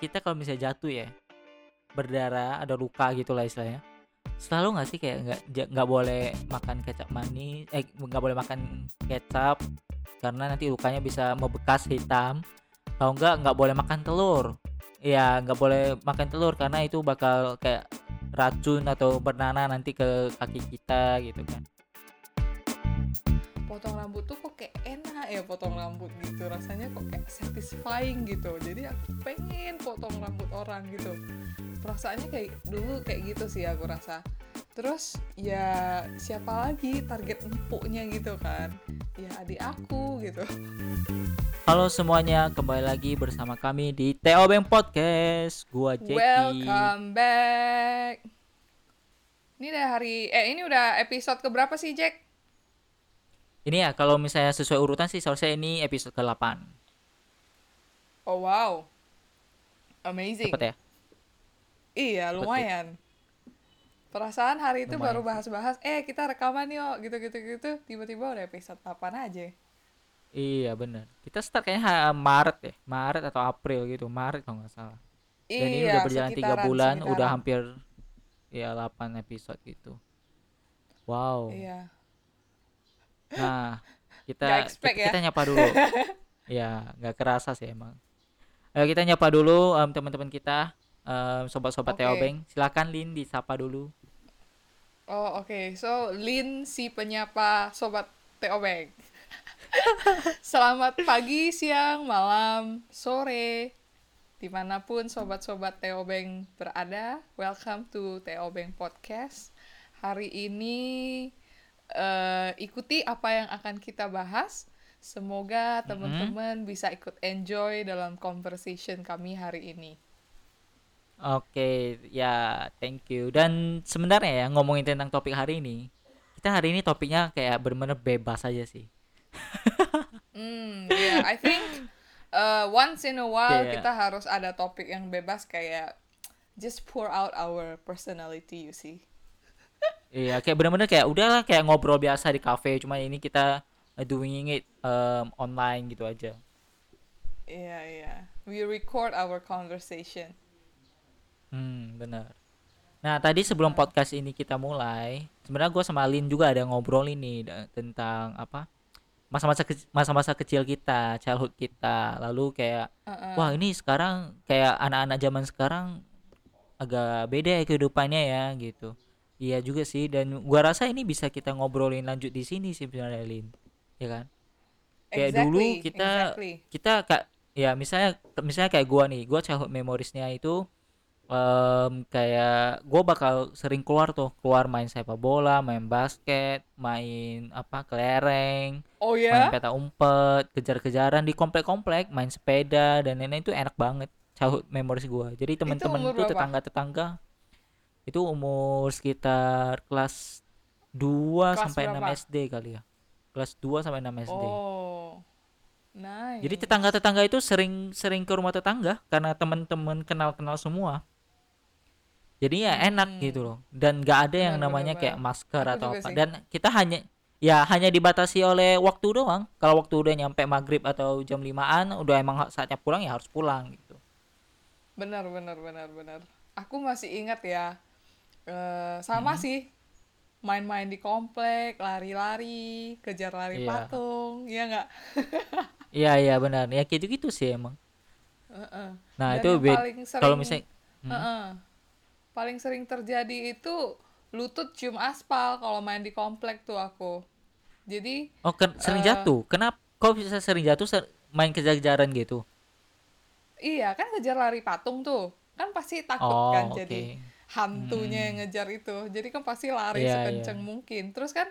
kita kalau misalnya jatuh ya berdarah ada luka gitu lah istilahnya selalu nggak sih kayak nggak nggak boleh makan kecap manis eh nggak boleh makan kecap karena nanti lukanya bisa membekas hitam. Kalau nggak nggak boleh makan telur. Ya nggak boleh makan telur karena itu bakal kayak racun atau bernanah nanti ke kaki kita gitu kan ya potong rambut gitu. Rasanya kok kayak satisfying gitu. Jadi aku pengen potong rambut orang gitu. Perasaannya kayak dulu kayak gitu sih aku rasa. Terus ya siapa lagi target empuknya gitu kan? Ya adik aku gitu. Halo semuanya kembali lagi bersama kami di Teo Beng Podcast. Gua Jeki welcome back. Ini udah hari eh ini udah episode keberapa sih Jack ini ya kalau misalnya sesuai urutan sih seharusnya ini episode ke-8 oh wow. Amazing. Cepet ya? Iya, Cepet lumayan. Perasaan hari itu Lumayan baru bahas-bahas, eh kita rekaman yuk, gitu-gitu gitu. Tiba-tiba udah episode 8 aja. Iya bener. Kita start kayaknya Maret ya Maret atau April gitu. Maret kalau nggak salah. Dan ini iya, udah berjalan tiga sekitaran- bulan Udah sekitaran. hampir Ya 8 episode gitu. Wow. Iya. Nah kita expect kita, ya. kita nyapa dulu Ya nggak kerasa sih emang Ayo kita nyapa dulu em, teman-teman kita em, Sobat-sobat Oke. Teo Beng Silakan Lin disapa dulu Oh, oke. So, Lin si penyapa sobat TO Bank. Selamat pagi, siang, malam, sore. Di mana pun sobat-sobat TO Bank berada, welcome to Bank Podcast. Hari ini eh, ikuti apa yang akan kita bahas. Semoga teman-teman bisa ikut enjoy dalam conversation kami hari ini. Oke, ya thank you. Dan sebenarnya ya ngomongin tentang topik hari ini, kita hari ini topiknya kayak bener-bener bebas aja sih. Hmm, yeah, I think uh, once in a while Kayak- kita harus ada topik yang bebas kayak just pour out our personality, you see. Iya, kayak bener-bener kayak udahlah kayak ngobrol biasa di cafe, cuma ini kita uh, doing it um, online gitu aja. Iya, iya. We record our conversation. Hmm, benar. Nah, tadi sebelum podcast ini kita mulai, sebenarnya gue sama Lin juga ada ngobrol ini tentang apa masa-masa ke- masa-masa kecil kita, childhood kita. Lalu kayak Uh-uh. wah ini sekarang kayak anak-anak zaman sekarang agak beda ya kehidupannya ya gitu. Iya juga sih dan gua rasa ini bisa kita ngobrolin lanjut di sini sih sebenarnya Lin. Ya kan? Kayak dulu Exactly, kita exactly. kita kak ya misalnya misalnya kayak gua nih, gua childhood memoriesnya itu em, kayak gua bakal sering keluar tuh, keluar main sepak bola, main basket, main apa kelereng, Oh main ya? peta umpet, kejar-kejaran di komplek-komplek, main sepeda dan lain-lain itu enak banget. Childhood memories gua. Jadi teman-teman itu tetangga-tetangga itu umur sekitar kelas 2 Kelas sampai 6 berapa? SD kali ya. Kelas 2 sampai 6 SD. Oh. Nice. Jadi tetangga-tetangga itu sering-sering ke rumah tetangga karena teman-teman kenal-kenal semua. Jadi ya enak Hmm. gitu loh. Dan gak ada yang Benar, namanya benar, kayak masker Aku atau apa. sih. Dan kita hanya ya hanya dibatasi oleh waktu doang. Kalau waktu udah nyampe maghrib atau jam 5-an udah emang saatnya pulang ya harus pulang gitu. Benar, benar, benar, benar. Aku masih ingat ya. Eh, sama Hmm. sih. Main-main di komplek, lari-lari, kejar lari Iya. patung, ya nggak? Iya iya benar. Ya kayak gitu gitu sih emang. Heeh. Nah, Dan itu paling kalau sering- misalnya Hmm. Heeh. Paling sering terjadi itu lutut cium aspal kalau main di komplek tuh aku. Jadi oh ken- sering eh, jatuh. Kenapa kok bisa sering jatuh ser- main kejar-kejaran gitu? iya kan kejar lari patung tuh. Kan pasti takut Oh, kan oke. jadi hantunya yang ngejar itu. Jadi kan pasti lari Iya, sekenceng iya. mungkin. Terus kan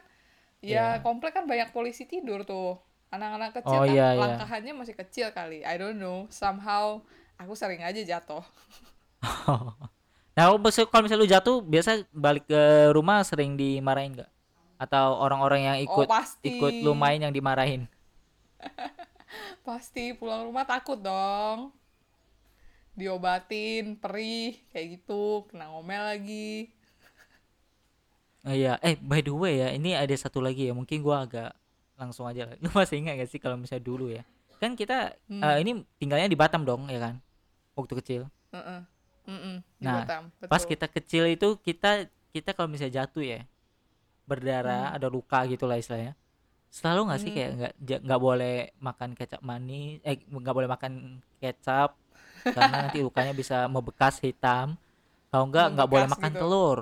ya komplek kan banyak polisi tidur tuh. Anak-anak kecil Oh, kan iya, iya. langkahannya masih kecil kali. I don't know. Somehow aku sering aja jatuh. Nah, kalau misal- kalau misalnya lu jatuh, biasa balik ke rumah sering dimarahin nggak? Atau orang-orang yang ikut oh pasti. ikut lu main yang dimarahin? Pasti pulang rumah takut dong. Diobatin, perih, kayak gitu, kena ngomel lagi. Oh, iya, eh by the way ya, ini ada satu lagi ya, mungkin gua agak langsung aja. Lu masih ingat gak sih kalau misalnya dulu ya? Kan kita Hmm. eh, ini tinggalnya di Batam dong, ya kan? Waktu kecil. Heeh. Mm-mm, di Nah, Batam, pas betul. kita kecil itu kita kita kalau misalnya jatuh ya, berdarah, Hmm. ada luka gitu lah istilahnya. Selalu nggak sih Hmm. kayak nggak nggak boleh makan kecap manis, eh nggak boleh makan kecap karena nanti lukanya bisa membekas hitam. Kalau nggak nggak boleh makan gitu. telur.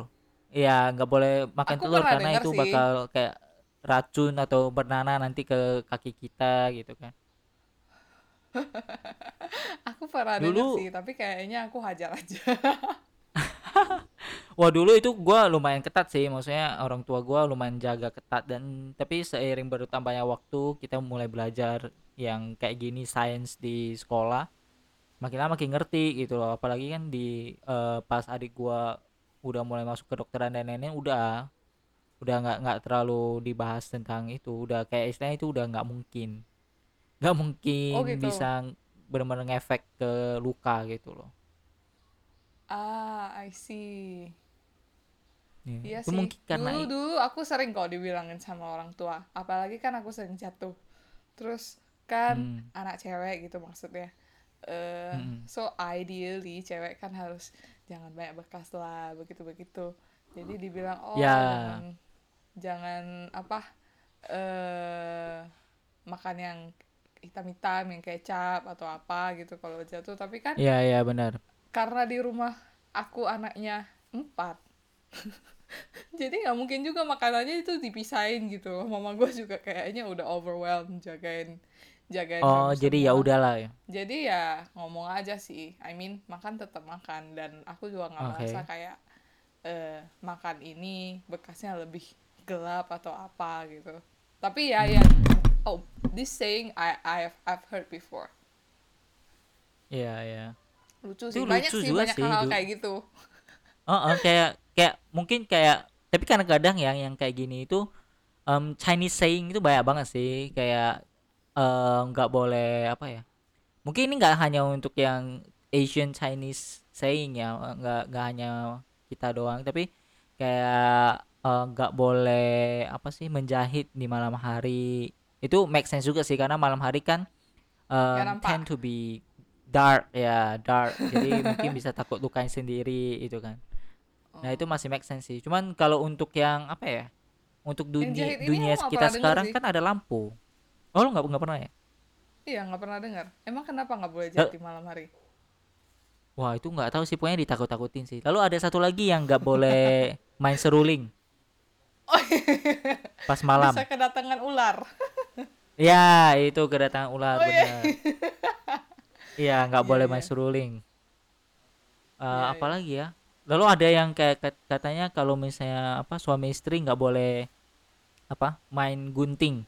Iya, nggak boleh makan Aku telur karena itu sih. bakal kayak racun atau bernanah nanti ke kaki kita gitu kan. Aku pernah Dulu sih, tapi kayaknya aku hajar aja. Wah dulu itu gua lumayan ketat sih, maksudnya orang tua gua lumayan jaga ketat dan tapi seiring bertambahnya waktu kita mulai belajar yang kayak gini sains di sekolah, makin lama makin ngerti gitu loh. Apalagi kan di eh, pas adik gua udah mulai masuk ke dokteran dan lain-lain udah udah nggak nggak terlalu dibahas tentang itu, udah kayak istilahnya itu udah nggak mungkin, nggak mungkin Oh gitu. bisa benar-benar ngefek ke luka gitu loh. Ah, I see. Ya, Iya itu sih. mungkin karena Dulu dulu aku sering kok dibilangin sama orang tua. Apalagi kan aku sering jatuh. Terus kan hmm, anak cewek gitu maksudnya. Eh, mm-mm. so ideally cewek kan harus jangan banyak bekas lah, begitu-begitu. Jadi dibilang oh ya jangan jangan apa eh makan yang hitam-hitam yang kecap atau apa gitu kalau jatuh. Tapi kan ya ya benar. karena di rumah aku anaknya empat jadi nggak mungkin juga makanannya itu dipisahin gitu mama gue juga kayaknya udah overwhelmed jagain jagain Oh, jadi ya udahlah ya. jadi ya ngomong aja sih. I mean makan tetap makan. Dan aku juga nggak Oke. merasa kayak eh makan ini bekasnya lebih gelap atau apa gitu. Tapi ya ya. Oh this saying I I've I've heard before. Iya, iya. lucu Itu sih. banyak lucu sih juga banyak sih, hal kayak gitu. Oh, oh, kayak kayak mungkin kayak tapi kadang-kadang yang yang kayak gini itu em, Chinese saying itu banyak banget sih. Kayak eh, nggak boleh apa ya mungkin ini nggak hanya untuk yang Asian Chinese saying ya nggak nggak hanya kita doang tapi kayak eh, nggak boleh apa sih menjahit di malam hari. Itu make sense juga sih karena malam hari kan nampak. tend to be dark ya dark. Jadi mungkin bisa takut lukain sendiri itu kan. Nah itu Oh. masih make sense sih. Cuman kalau untuk yang apa ya untuk dunia dunia kita sekarang sih. kan ada lampu oh lu nggak nggak pernah ya Iya, nggak pernah dengar. Emang kenapa nggak boleh Eh, di malam hari? wah itu nggak tahu sih pokoknya ditakut-takutin sih lalu ada satu lagi yang nggak boleh main seruling Oh, pas malam bisa kedatangan ular. ya itu kedatangan ular Oh iya. benar iya nggak Iya, boleh iya. main seruling Eh, Iya, iya. apalagi ya lalu ada yang kayak kat- katanya kalau misalnya apa suami istri nggak boleh apa main gunting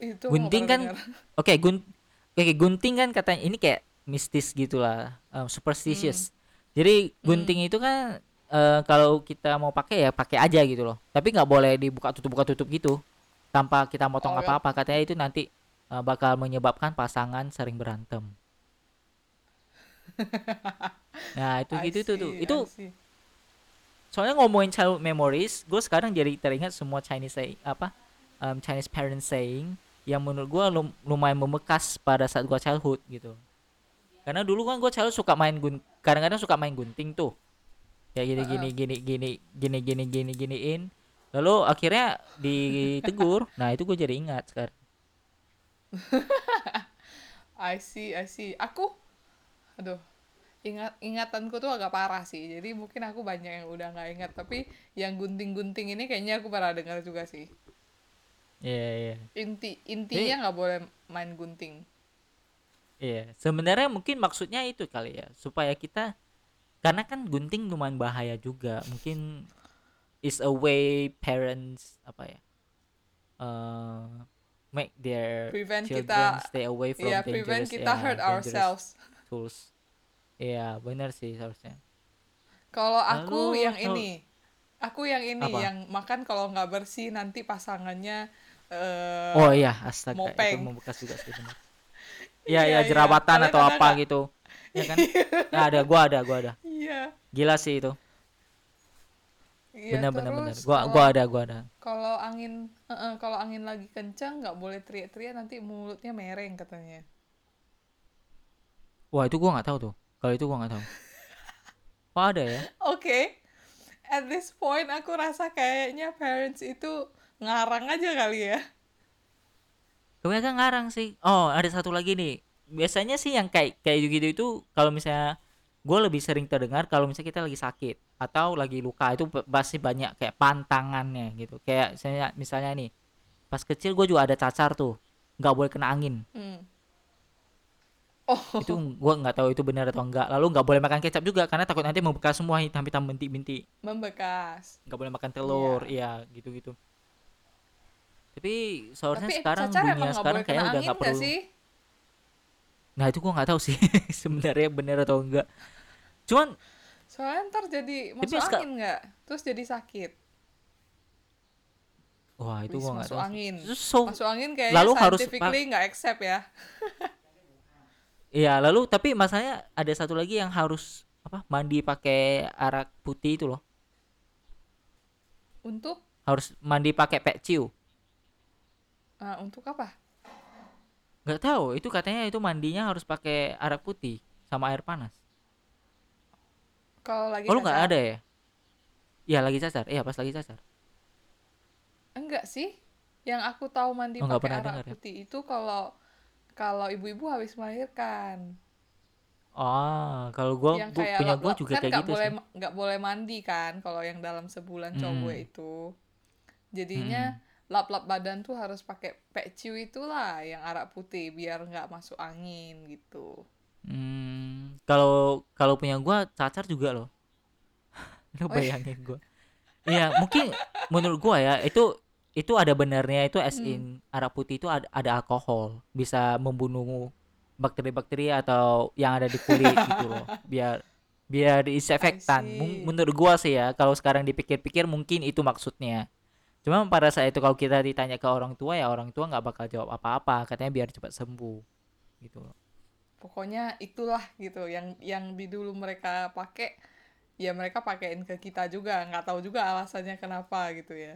Itu gunting kan oke gun oke gunting kan katanya ini kayak mistis gitulah um, superstitious. Jadi gunting itu kan eh, kalau kita mau pakai ya pakai aja gitu loh. Tapi nggak boleh dibuka tutup buka tutup gitu. Tanpa kita motong Oh, ya. apa-apa katanya itu nanti eh, bakal menyebabkan pasangan sering berantem. Nah itu I gitu itu tuh see, itu soalnya ngomongin child memories gue sekarang jadi teringat semua Chinese say, apa um, Chinese parents saying yang menurut gue lum- lumayan membekas pada saat gue childhood gitu karena dulu kan gue childhood suka main gun kadang-kadang suka main gunting tuh kayak gini gini gini gini gini gini gini giniin lalu akhirnya ditegur nah itu gue jadi ingat sekarang I see, I see. Aku, aduh, ingat ingatanku tuh agak parah sih. Jadi mungkin aku banyak yang udah nggak ingat. Tapi yang gunting-gunting ini kayaknya aku pernah dengar juga sih. Iya iya Inti intinya nggak boleh main gunting. Iya, sebenarnya mungkin maksudnya itu kali ya, supaya kita karena kan gunting lumayan bahaya juga. Mungkin is a way parents apa ya? eh make their Prevent children kita, stay away from prevent dangerous kita ya, hurt ourselves. tools. Iya, benar sih seharusnya. Kalau aku Lalu yang ini, aku yang ini, Apa? yang makan kalau nggak bersih nanti pasangannya eh Oh iya, astaga, itu mopeng. membekas juga sih benar. Iya, Iya, jerawatan Kalian atau ada apa nggak? gitu. Ya kan? Nah, ada, gua ada, gua ada. Iya. Gila sih itu. Iya, Benar benar benar. Gua gua ada, gua ada. kalau angin eh, eh, kalau angin lagi kencang nggak boleh teriak-teriak nanti mulutnya mereng katanya. Wah itu gua nggak tahu tuh. Kalau itu gua nggak tahu. Oh ada ya? Oke. At this point aku rasa kayaknya parents itu ngarang aja kali ya. Kebanyakan ngarang sih. Oh ada satu lagi nih. Biasanya sih yang kayak kayak gitu itu kalau misalnya gue lebih sering terdengar kalau misalnya kita lagi sakit atau lagi luka itu pasti banyak kayak pantangannya gitu. Kayak misalnya misalnya nih pas kecil gue juga ada cacar tuh nggak boleh kena angin Hmm. Oh, itu gua nggak tahu itu benar atau enggak lalu nggak boleh makan kecap juga karena takut nanti membekas semua hitam-hitam bintik-bintik membekas. nggak boleh makan telur iya gitu-gitu tapi seharusnya Tapi sekarang dunia sekarang kayaknya udah nggak perlu sih? nah itu gua nggak tahu sih sebenarnya benar atau enggak cuman Soalnya ntar jadi masuk angin nggak? Terus jadi sakit. wah itu gua nggak tahu angin. So- Masuk angin kayaknya Lalu harus nggak accept ya. iya lalu tapi masalahnya ada satu lagi yang harus apa mandi pakai arak putih itu loh Untuk harus mandi pakai peciu ah, untuk apa? nggak tahu itu katanya itu mandinya harus pakai arak putih sama air panas Kalau lagi oh lu nggak ada ya Iya lagi cacar iya pas lagi cacar Enggak sih. Yang aku tahu mandi Oh, pakai arak ya? putih itu kalau kalau ibu-ibu habis melahirkan. oh kalau gua, yang gua punya gua juga kan kayak nggak gitu boleh sih nggak boleh mandi kan kalau yang dalam sebulan cowok Mm. itu jadinya Hmm. Lap-lap badan tuh harus pakai peciu itulah yang arak putih biar nggak masuk angin gitu. Hmm, kalau kalau punya gua cacar juga loh. Lu Oh, iya. bayangin gua. Iya mungkin menurut gua ya itu itu ada benarnya itu as Hmm. in arak putih itu ada, ada alkohol. Bisa membunuh bakteri-bakteri atau yang ada di kulit gitu loh biar biar disinfektan menurut gua sih ya kalau sekarang dipikir-pikir mungkin itu maksudnya cuma pada saat itu kalau kita ditanya ke orang tua ya orang tua nggak bakal jawab apa-apa katanya biar cepat sembuh gitu loh pokoknya itulah gitu yang yang di dulu mereka pakai ya mereka pakein ke kita juga nggak tahu juga alasannya kenapa gitu ya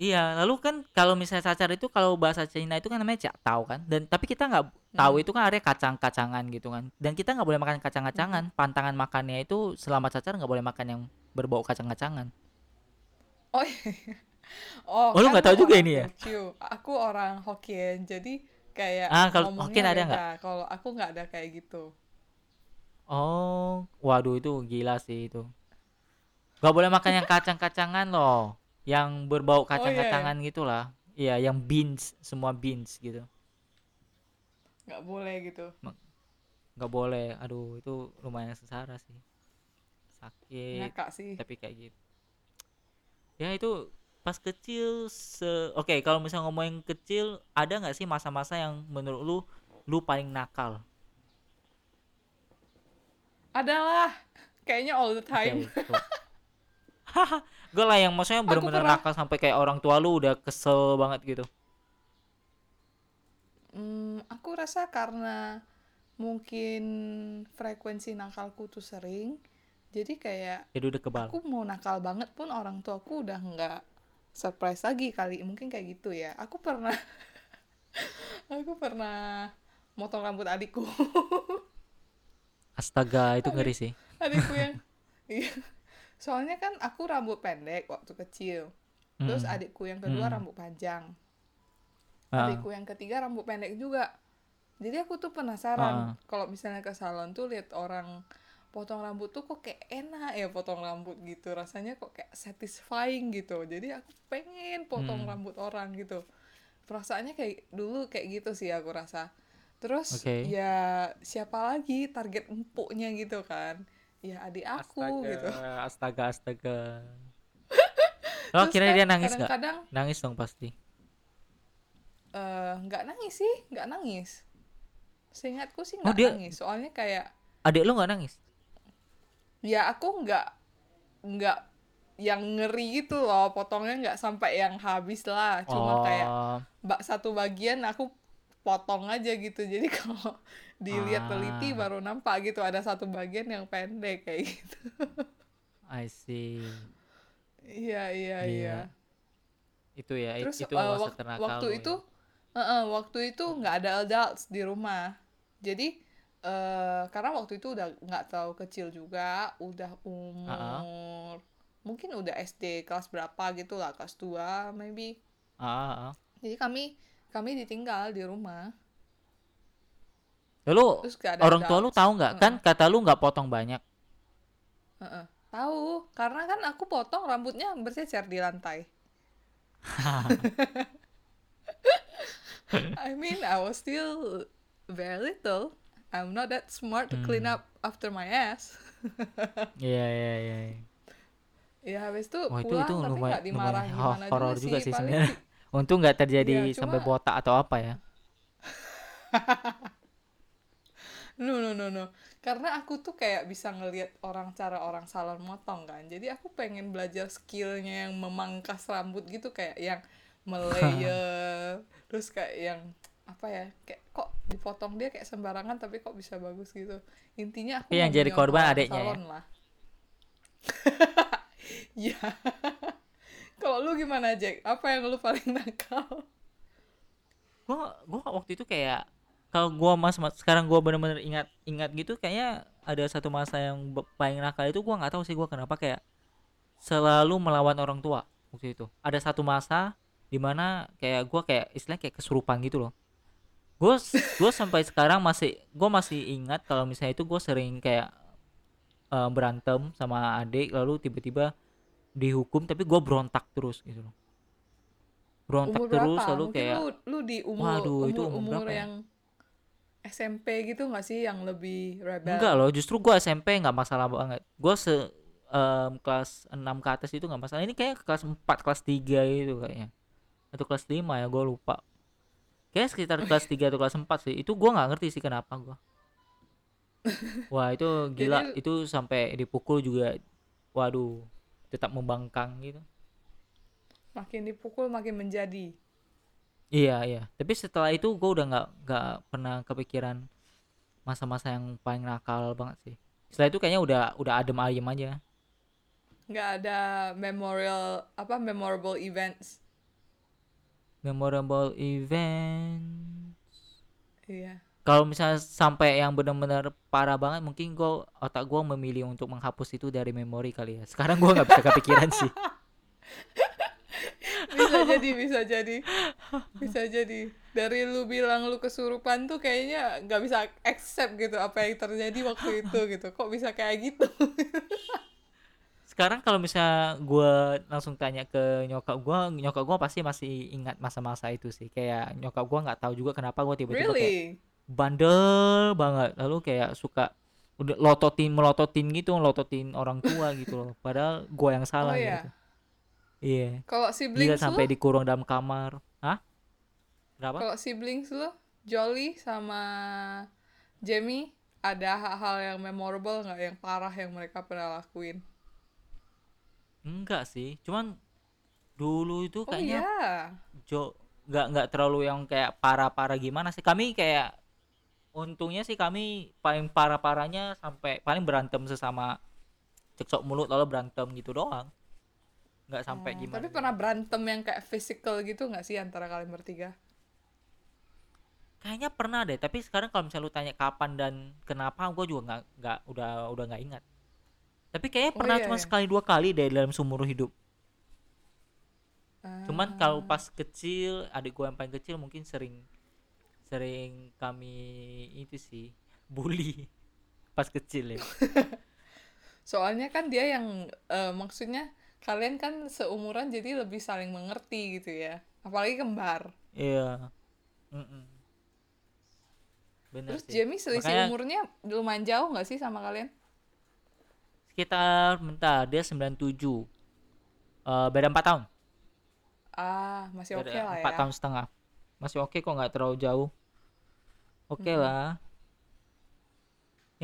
Iya, lalu kan kalau misalnya cacar itu kalau bahasa Cina itu kan namanya cak tahu kan, dan tapi kita nggak tahu Hmm. itu kan ada kacang-kacangan gitu kan, dan kita nggak boleh makan kacang-kacangan. Pantangan makannya itu selama cacar nggak boleh makan yang berbau kacang-kacangan. oh iya. oh Oh, lu kan nggak tahu juga ini ya? Aku orang Hokkien jadi kayak Ah, kalau Hokkien ada nggak? kalau aku nggak ada kayak gitu Oh, waduh itu gila sih itu. Gak boleh makan yang kacang-kacangan loh, yang berbau Oh, iya, kacang-kacangan gitulah. Iya, yang beans, semua beans gitu. nggak boleh gitu Nggak boleh. Aduh, itu lumayan sengsara sih. Sakit. ngakak sih tapi kayak gitu ya itu pas kecil se oke kalau misalnya ngomongin kecil ada nggak sih masa-masa yang menurut lu lu paling nakal? Adalah kayaknya all the time. gue lah yang maksudnya bener-bener nakal sampai kayak orang tua lu udah kesel banget gitu. Hmm, aku rasa karena mungkin frekuensi nakalku tuh sering jadi kayak jadi udah kebal. aku mau nakal banget pun orang tuaku udah nggak surprise lagi kali mungkin kayak gitu ya. Aku pernah aku pernah motong rambut adikku. Astaga itu ngeri sih. adikku yang iya. Soalnya kan aku rambut pendek waktu kecil. Terus Mm-mm. adikku yang kedua Mm. rambut panjang. Ah, adikku yang ketiga rambut pendek juga. Jadi aku tuh penasaran kalau misalnya ke salon tuh lihat orang potong rambut tuh kok kayak enak ya potong rambut gitu. Rasanya kok kayak satisfying gitu. Jadi aku pengen potong Hmm. rambut orang gitu. Perasaannya kayak dulu kayak gitu sih aku rasa. Terus Oke. ya siapa lagi target empuknya gitu kan? Ya adik aku astaga gitu. astaga astaga. Oh kira kan dia nangis nggak? nangis dong pasti. Eh, nggak nangis sih nggak nangis. Seingatku sih Oh, nggak dia- nangis soalnya kayak adik lu nggak nangis ya aku nggak nggak yang ngeri gitu loh. Potongnya nggak sampai yang habis lah. Cuma kayak oh. bak satu bagian aku potong aja gitu. Jadi kalau dilihat teliti Ah. baru nampak gitu. Ada satu bagian yang pendek kayak gitu. I see. Iya iya Iya. iya. Itu ya terus itu masa wak- waktu itu ya. eh, eh, waktu itu nggak ada adults di rumah. Jadi eh karena waktu itu udah nggak terlalu kecil juga, udah umur mungkin udah SD kelas berapa gitu lah, kelas 2 maybe. Ah. Jadi kami kami ditinggal di rumah. Gak ada orang tua lu tahu nggak? Kan kata lu nggak potong banyak. Heeh. Tahu, karena kan aku potong rambutnya bercecer di lantai. I mean, I was still very little. I'm not that smart to clean Hmm. up after my ass. Iya iya iya. iya. Ya habis itu Wah itu pulang itu tapi lumayan, nggak dimarah lumayan gimana ho- horor juga juga sih. sebenarnya. Untung nggak terjadi Iya, sampai cuma- botak atau apa ya. No no no no. Karena aku tuh kayak bisa ngelihat orang cara orang salon motong kan. Jadi aku pengen belajar skillnya yang memangkas rambut gitu kayak yang melayer, terus kayak yang apa ya? Kayak kok dipotong dia kayak sembarangan tapi kok bisa bagus gitu. Intinya aku Tapi yang jadi korban orang adeknya ya? salon lah. Iya. Kalau lu gimana Jack? Apa yang lu paling nakal? Gua gua waktu itu kayak kalau gua mas, mas sekarang gua bener-bener ingat ingat gitu kayaknya ada satu masa yang paling nakal itu gua nggak tahu sih gua kenapa kayak selalu melawan orang tua waktu itu. Ada satu masa di mana kayak gua kayak istilahnya kayak kesurupan gitu loh. Gue gue sampai sekarang masih gue masih ingat kalau misalnya itu gue sering kayak eh, berantem sama adik lalu tiba-tiba dihukum tapi gue berontak terus gitu loh. Berontak Umur terus berapa? lalu Mungkin kayak lu, lu di umur Waduh, itu umur, umur umur berapa ya? yang SMP gitu nggak sih yang lebih rebel? Enggak loh, justru gua SMP nggak masalah banget. Gua se em, kelas 6 ke atas itu nggak masalah. Ini kayak kelas 4, kelas 3 gitu kayaknya. Atau kelas 5 ya, gua lupa. Kayak sekitar kelas 3 atau kelas 4 sih. Itu gua nggak ngerti sih kenapa gua. Wah, itu gila. Jadi- Itu sampai dipukul juga waduh, tetap membangkang gitu. Makin dipukul makin menjadi. Iya, iya. Tapi setelah itu gua udah nggak nggak pernah kepikiran masa-masa yang paling nakal banget sih. Setelah itu kayaknya udah udah adem ayem aja. Nggak ada memorial apa memorable events. Memorable event Iya. kalau misalnya sampai yang benar-benar parah banget mungkin gua otak gua memilih untuk menghapus itu dari memori kali ya sekarang gua nggak bisa kepikiran sih Bisa jadi, bisa jadi. Bisa jadi. Dari lu bilang lu kesurupan tuh kayaknya nggak bisa accept gitu apa yang terjadi waktu itu gitu. Kok bisa kayak gitu? sekarang kalau misalnya gua langsung tanya ke nyokap gua nyokap gua pasti masih ingat masa-masa itu sih kayak nyokap gua nggak tahu juga kenapa gua tiba-tiba kayak really? bandel banget lalu kayak suka udah lototin melototin gitu melototin orang tua gitu loh padahal gua yang salah Oh, iya? gitu iya Kalau Gila siblings sampai lu? dikurung dalam kamar. Hah? Kenapa? Kalau siblings lu, Jolly sama Jamie, ada hal-hal yang memorable nggak yang parah yang mereka pernah lakuin? Enggak sih. Cuman dulu itu Oh kayaknya iya. jo nggak nggak terlalu yang kayak parah-parah gimana sih. Kami kayak untungnya sih kami paling parah-parahnya sampai paling berantem sesama cekcok mulut lalu berantem gitu doang. Nggak sampai Oh, gimana. Tapi pernah berantem yang kayak physical gitu nggak sih antara kalian bertiga? Kayaknya pernah deh, tapi sekarang kalau misalnya lu tanya kapan dan kenapa, gue juga nggak nggak udah udah nggak ingat. Tapi kayaknya Oh, pernah iya, cuma iya. sekali dua kali deh dalam seumur hidup. Cuman kalau Ah. pas kecil, adik gue yang paling kecil mungkin sering sering kami itu sih bully pas kecil ya. Soalnya kan dia yang eh, maksudnya kalian kan seumuran jadi lebih saling mengerti gitu ya. Apalagi kembar. Iya. Mm-mm. Bener Terus sih. Jamie selisih Makanya umurnya lumayan jauh nggak sih sama kalian? Sekitar bentar dia 97. Eh beda 4 tahun. Ah, masih oke Beda lah ya. 4 tahun setengah. Masih oke kok nggak terlalu jauh. Oke Mm-mm. lah.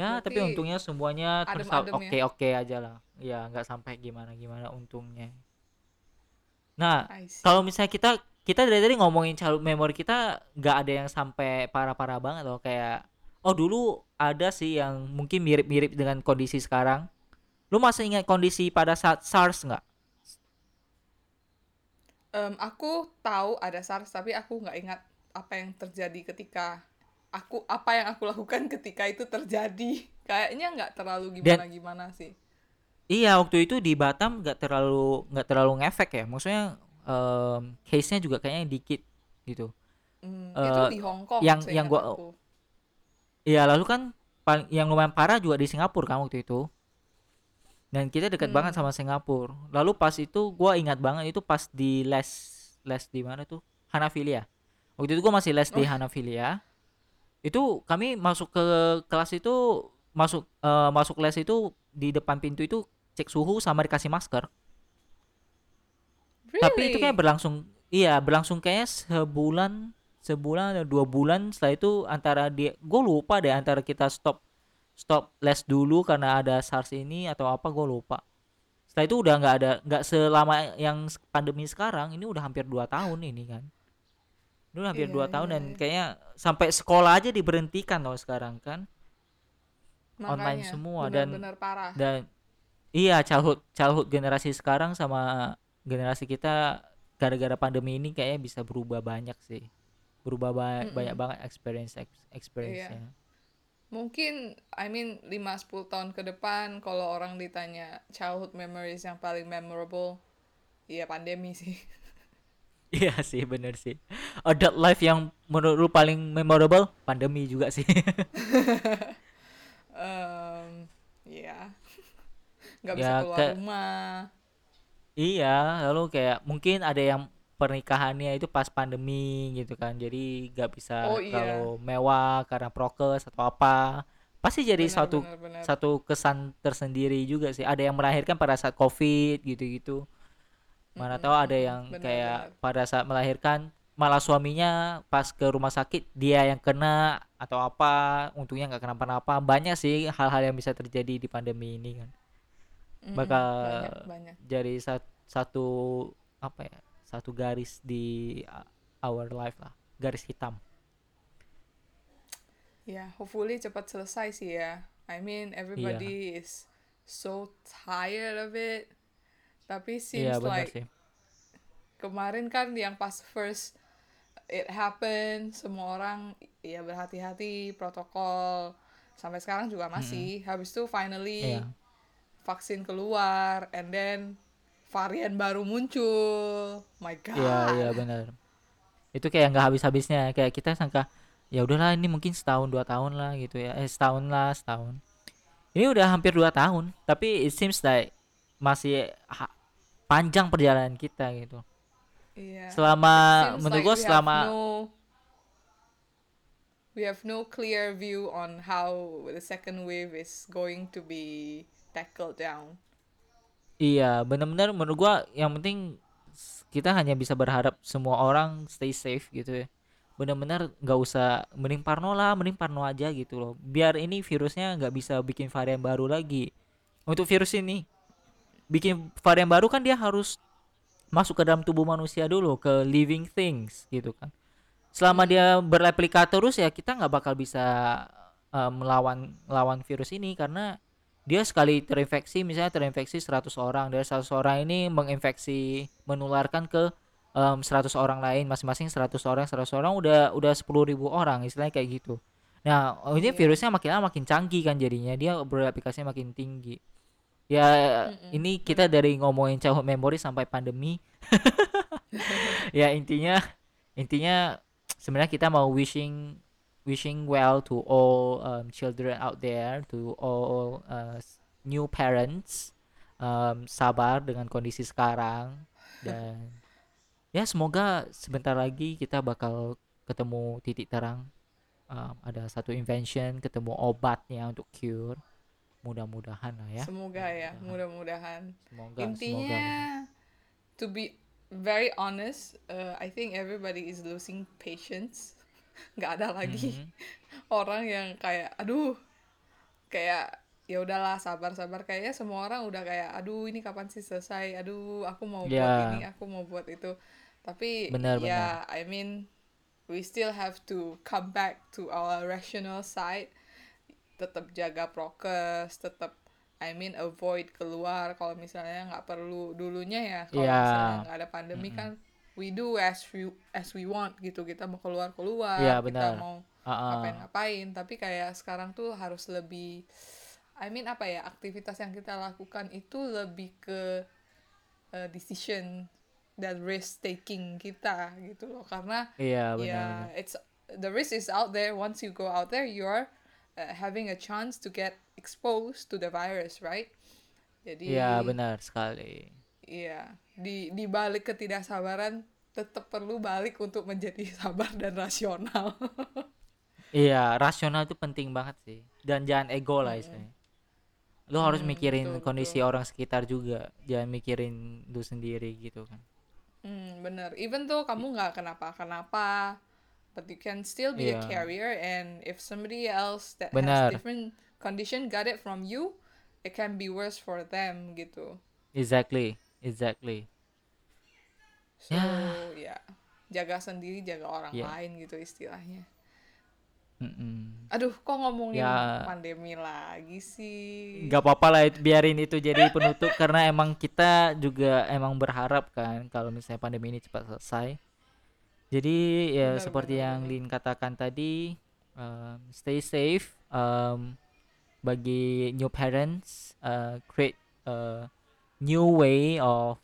Ya, tapi Berarti untungnya semuanya terus adem-adem ya? oke-oke aja lah. Ya, nggak sampai gimana-gimana untungnya. Nah, kalau misalnya kita kita dari tadi ngomongin childhood memory kita nggak ada yang sampai parah-parah banget loh kayak oh dulu ada sih yang mungkin mirip-mirip dengan kondisi sekarang. Lu masih ingat kondisi pada saat SARS nggak? Em, aku tahu ada SARS tapi aku nggak ingat apa yang terjadi ketika aku apa yang aku lakukan ketika itu terjadi kayaknya nggak terlalu gimana gimana sih Iya waktu itu di Batam nggak terlalu nggak terlalu ngefek ya, maksudnya um, case-nya juga kayaknya dikit gitu. Hmm, Eh, itu di Hong Kong yang- yang gua-. Iya lalu kan paling yang lumayan parah juga di Singapura kan waktu itu. Dan kita dekat banget Hmm. sama Singapura. Lalu pas itu gua ingat banget itu pas di les les di mana tuh Hanafilia. Waktu itu gua masih les di Oh. Hanafilia. Itu kami masuk ke kelas itu masuk eh, masuk les itu di depan pintu itu cek suhu sama dikasih masker. Tapi itu Really? kayak berlangsung iya berlangsung kayaknya sebulan sebulan atau dua bulan setelah itu antara dia gue lupa deh antara kita stop stop les dulu karena ada SARS ini atau apa gue lupa. Setelah itu udah nggak ada nggak selama yang pandemi sekarang ini udah hampir dua tahun ini kan. Ini udah hampir Iya, dua tahun iya, dan iya. kayaknya sampai sekolah aja diberhentikan loh sekarang kan. Online Makanya, semua dan- benar-benar parah. dan iya childhood childhood generasi sekarang sama generasi kita gara-gara pandemi ini kayaknya bisa berubah banyak sih. Berubah ba- Mm-mm. banyak banget experience ex- experience-nya mungkin I mean 5-10 tahun ke depan kalau orang ditanya childhood memories yang paling memorable ya pandemi sih. Iya sih bener sih. Adult life yang menurut lu paling memorable? Pandemi juga sih. Em, ya nggak Ya, bisa keluar ke- rumah. Iya lalu kayak mungkin ada yang pernikahannya itu pas pandemi gitu kan. Jadi nggak bisa Oh, iya. terlalu mewah karena prokes atau apa. Pasti jadi Benar, suatu benar, benar. satu kesan tersendiri juga sih. Ada yang melahirkan pada saat covid gitu-gitu. Mana Mm-mm, tahu ada yang Benar, kayak benar. pada saat melahirkan malah suaminya pas ke rumah sakit dia yang kena atau apa untungnya nggak kenapa-napa banyak sih hal-hal yang bisa terjadi di pandemi ini kan. Mm-mm, bakal banyak banyak. jadi sat- satu apa ya satu garis di uh, our life lah garis hitam. Ya hopefully cepat selesai sih ya. I mean everybody is so tired of it. Tapi seems iya benar like sih. kemarin kan yang pas first it happen semua orang ya berhati-hati protokol. Sampai sekarang juga masih. Habis itu finally Iya. vaksin keluar and then varian baru muncul my god Iya iya benar. Itu kayak nggak habis-habisnya kayak kita sangka ya udahlah ini mungkin setahun dua tahun lah gitu ya eh setahun lah setahun. Ini udah hampir dua tahun tapi it seems like masih panjang perjalanan kita gitu. Iya. Selama menurut like gua selama no- we have no clear view on how the second wave is going to be tackled down iya benar-benar menurut gua yang penting kita hanya bisa berharap semua orang stay safe gitu ya. Benar-benar nggak usah mending parno lah, mending parno aja gitu loh. Biar ini virusnya nggak bisa bikin varian baru lagi. Untuk virus ini bikin varian baru kan dia harus masuk ke dalam tubuh manusia dulu ke living things gitu kan. Selama dia bereplika terus ya kita nggak bakal bisa eh, melawan melawan virus ini karena dia sekali terinfeksi misalnya terinfeksi 100 orang dari 100 orang ini menginfeksi menularkan ke em, 100 orang lain masing-masing 100 orang 100 orang udah udah 10.000 orang istilahnya kayak gitu. Nah, ini Iya. virusnya makin lama makin canggih kan jadinya dia beraplikasinya makin tinggi. Ya Mm-mm. ini kita dari ngomongin childhood memory sampai pandemi. ya intinya intinya sebenarnya kita mau wishing wishing well to all um, children out there to all uh, new parents. Um, sabar dengan kondisi sekarang. Dan ya semoga sebentar lagi kita bakal ketemu titik terang. Um, ada satu invention ketemu obatnya untuk cure. Mudah-mudahan lah ya. Semoga ya mudah-mudahan. Semoga intinya semoga. to be very honest uh, I think everybody is losing patience nggak ada lagi Mhm. orang yang kayak aduh kayak ya udahlah sabar-sabar kayaknya semua orang udah kayak aduh ini kapan sih selesai aduh aku mau buat Ya. ini aku mau buat itu tapi Benar, ya I mean we still have to come back to our rational side tetap jaga prokes tetap I mean avoid keluar kalau misalnya nggak perlu dulunya ya kalau Ya. misalnya nggak ada pandemi Mm-mm. kan we do as we as we want gitu kita mau keluar keluar kita benar. mau Ah, ah. ngapain ngapain tapi kayak sekarang tuh harus lebih I mean apa ya aktivitas yang kita lakukan itu lebih ke uh, decision dan risk taking kita gitu loh karena Iya, benar. ya benar. it's the risk is out there once you go out there you're uh, having a chance to get exposed to the virus right jadi Iya, benar sekali. iya di di balik ketidaksabaran tetap perlu balik untuk menjadi sabar dan rasional Iya, rasional itu penting banget sih. Dan jangan ego lah istilahnya. Lu harus Hmm, mikirin betul, kondisi orang sekitar juga, jangan mikirin lu sendiri gitu kan. hmm, bener even though kamu nggak kenapa-kenapa but you can still be a Iya. carrier and if somebody else that Benar. has different condition got it from you it can be worse for them gitu Exactly, exactly. So Ya. ya jaga sendiri jaga orang Ya. lain gitu istilahnya. Mm-mm. Aduh kok ngomongin Ya. pandemi lagi sih. Gak apa-apa lah, biarin itu jadi penutup karena emang kita juga emang berharap kan kalau misalnya pandemi ini cepat selesai. Jadi ya Benar, seperti benar, yang benar. Lin katakan tadi, um, stay safe. Um, bagi new parents, uh, create a new way of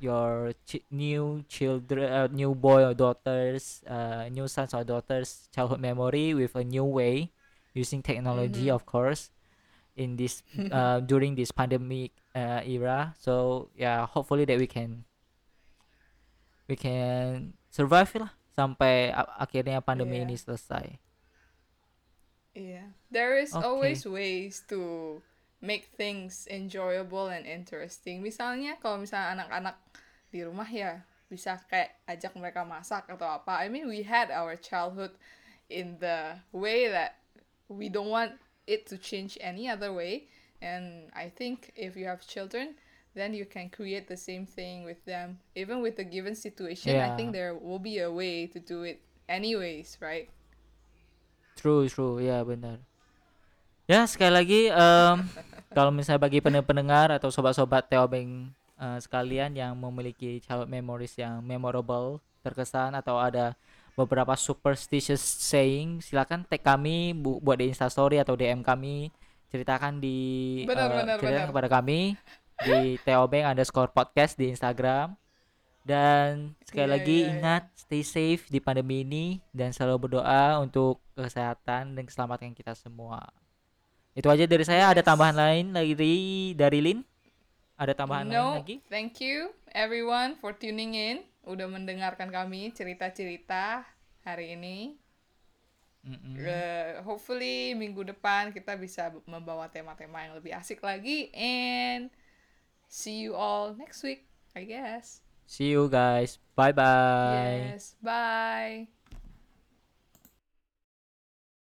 your chi- new children, uh, new boy or daughters, uh, new sons or daughters childhood memory with a new way using technology, Mhm. of course, in this uh, during this pandemic uh, era. So yeah, hopefully that we can we can survive lah sampai akhirnya pandemi Iya. ini selesai. Yeah. There is Okay. always ways to make things enjoyable and interesting. Misalnya kalau misalnya anak-anak di rumah ya bisa kayak ajak mereka masak atau apa. I mean we had our childhood in the way that we don't want it to change any other way. And I think if you have children, then you can create the same thing with them. Even with the given situation, I Yeah. think there will be a way to do it anyways, right? True, true, ya benar. Ya sekali lagi, em, kalau misalnya bagi pendengar atau sobat-sobat Teobeng eh, sekalian yang memiliki childhood memories yang memorable, terkesan atau ada beberapa superstitious saying, silakan tag kami bu- buat di Instastory atau DM kami, ceritakan di Benar, eh, benar, ceritakan benar. kepada kami di Teobeng underscore podcast di Instagram. Dan sekali Iya, lagi iya. ingat stay safe di pandemi ini dan selalu berdoa untuk kesehatan dan keselamatan kita semua. Itu aja dari saya. Ada tambahan lain lagi dari Lin? Ada tambahan lain No, lagi? thank you everyone for tuning in, udah mendengarkan kami cerita-cerita hari ini. Mm-mm. Eh, hopefully minggu depan kita bisa membawa tema-tema yang lebih asik lagi and see you all next week, I guess. See you guys. Bye bye. Yes,